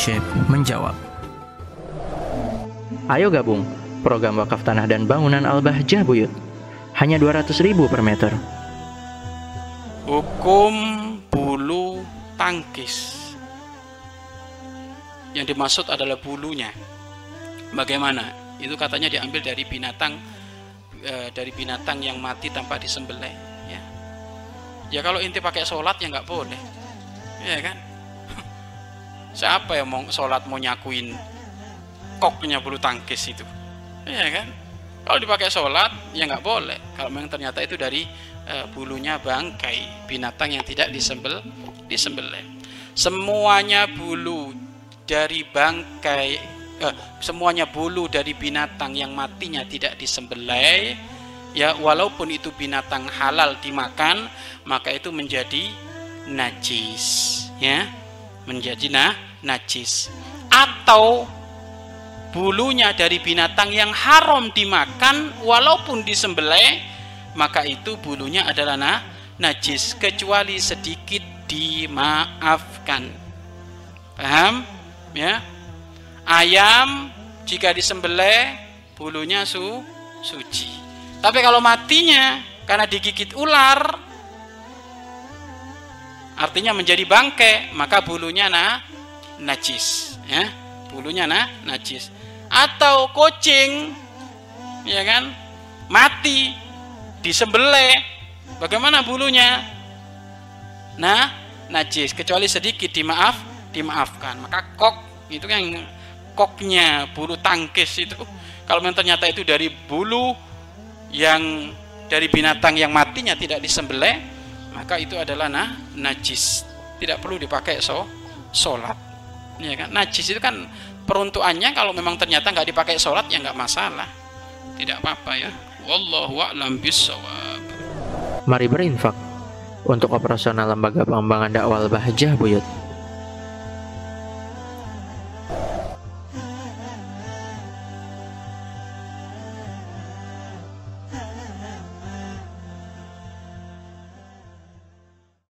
Syekh menjawab. Ayo gabung program wakaf tanah dan bangunan Al-Bahjah Buyut. Hanya 200 ribu per meter. Hukum bulu tangkis. Yang dimaksud adalah bulunya. Bagaimana? Itu katanya diambil dari binatang e, dari binatang yang mati tanpa disembelih ya. Ya kalau inti pakai sholat ya nggak boleh. Ya kan? Siapa yang mau sholat mau nyakuin koknya bulu tangkis itu? Ya kan? Kalau dipakai sholat ya nggak boleh. Kalau memang ternyata itu dari e, bulunya bangkai binatang yang tidak disembel disembelih. Semuanya bulu dari bangkai eh, semuanya bulu dari binatang yang matinya tidak disembelih ya walaupun itu binatang halal dimakan maka itu menjadi najis ya menjadi nah najis. Atau bulunya dari binatang yang haram dimakan walaupun disembelih maka itu bulunya adalah nah, najis kecuali sedikit dimaafkan. Paham? Ya? Ayam jika disembelih bulunya su suci. Tapi kalau matinya karena digigit ular artinya menjadi bangke maka bulunya nah najis ya. Bulunya nah najis. Atau kucing ya kan mati disembelih. Bagaimana bulunya? Nah najis. Kecuali sedikit dimaaf dimaafkan. Maka kok itu yang koknya bulu tangkis itu. Kalau memang ternyata itu dari bulu yang dari binatang yang matinya tidak disembelih maka itu adalah nah, najis. Tidak perlu dipakai so sholat. Ya kan? Najis itu kan peruntukannya kalau memang ternyata nggak dipakai sholat ya nggak masalah. Tidak apa-apa ya. Wallahu a'lam bisawab Mari berinfak untuk operasional lembaga pengembangan dakwah Bahjah Buyut.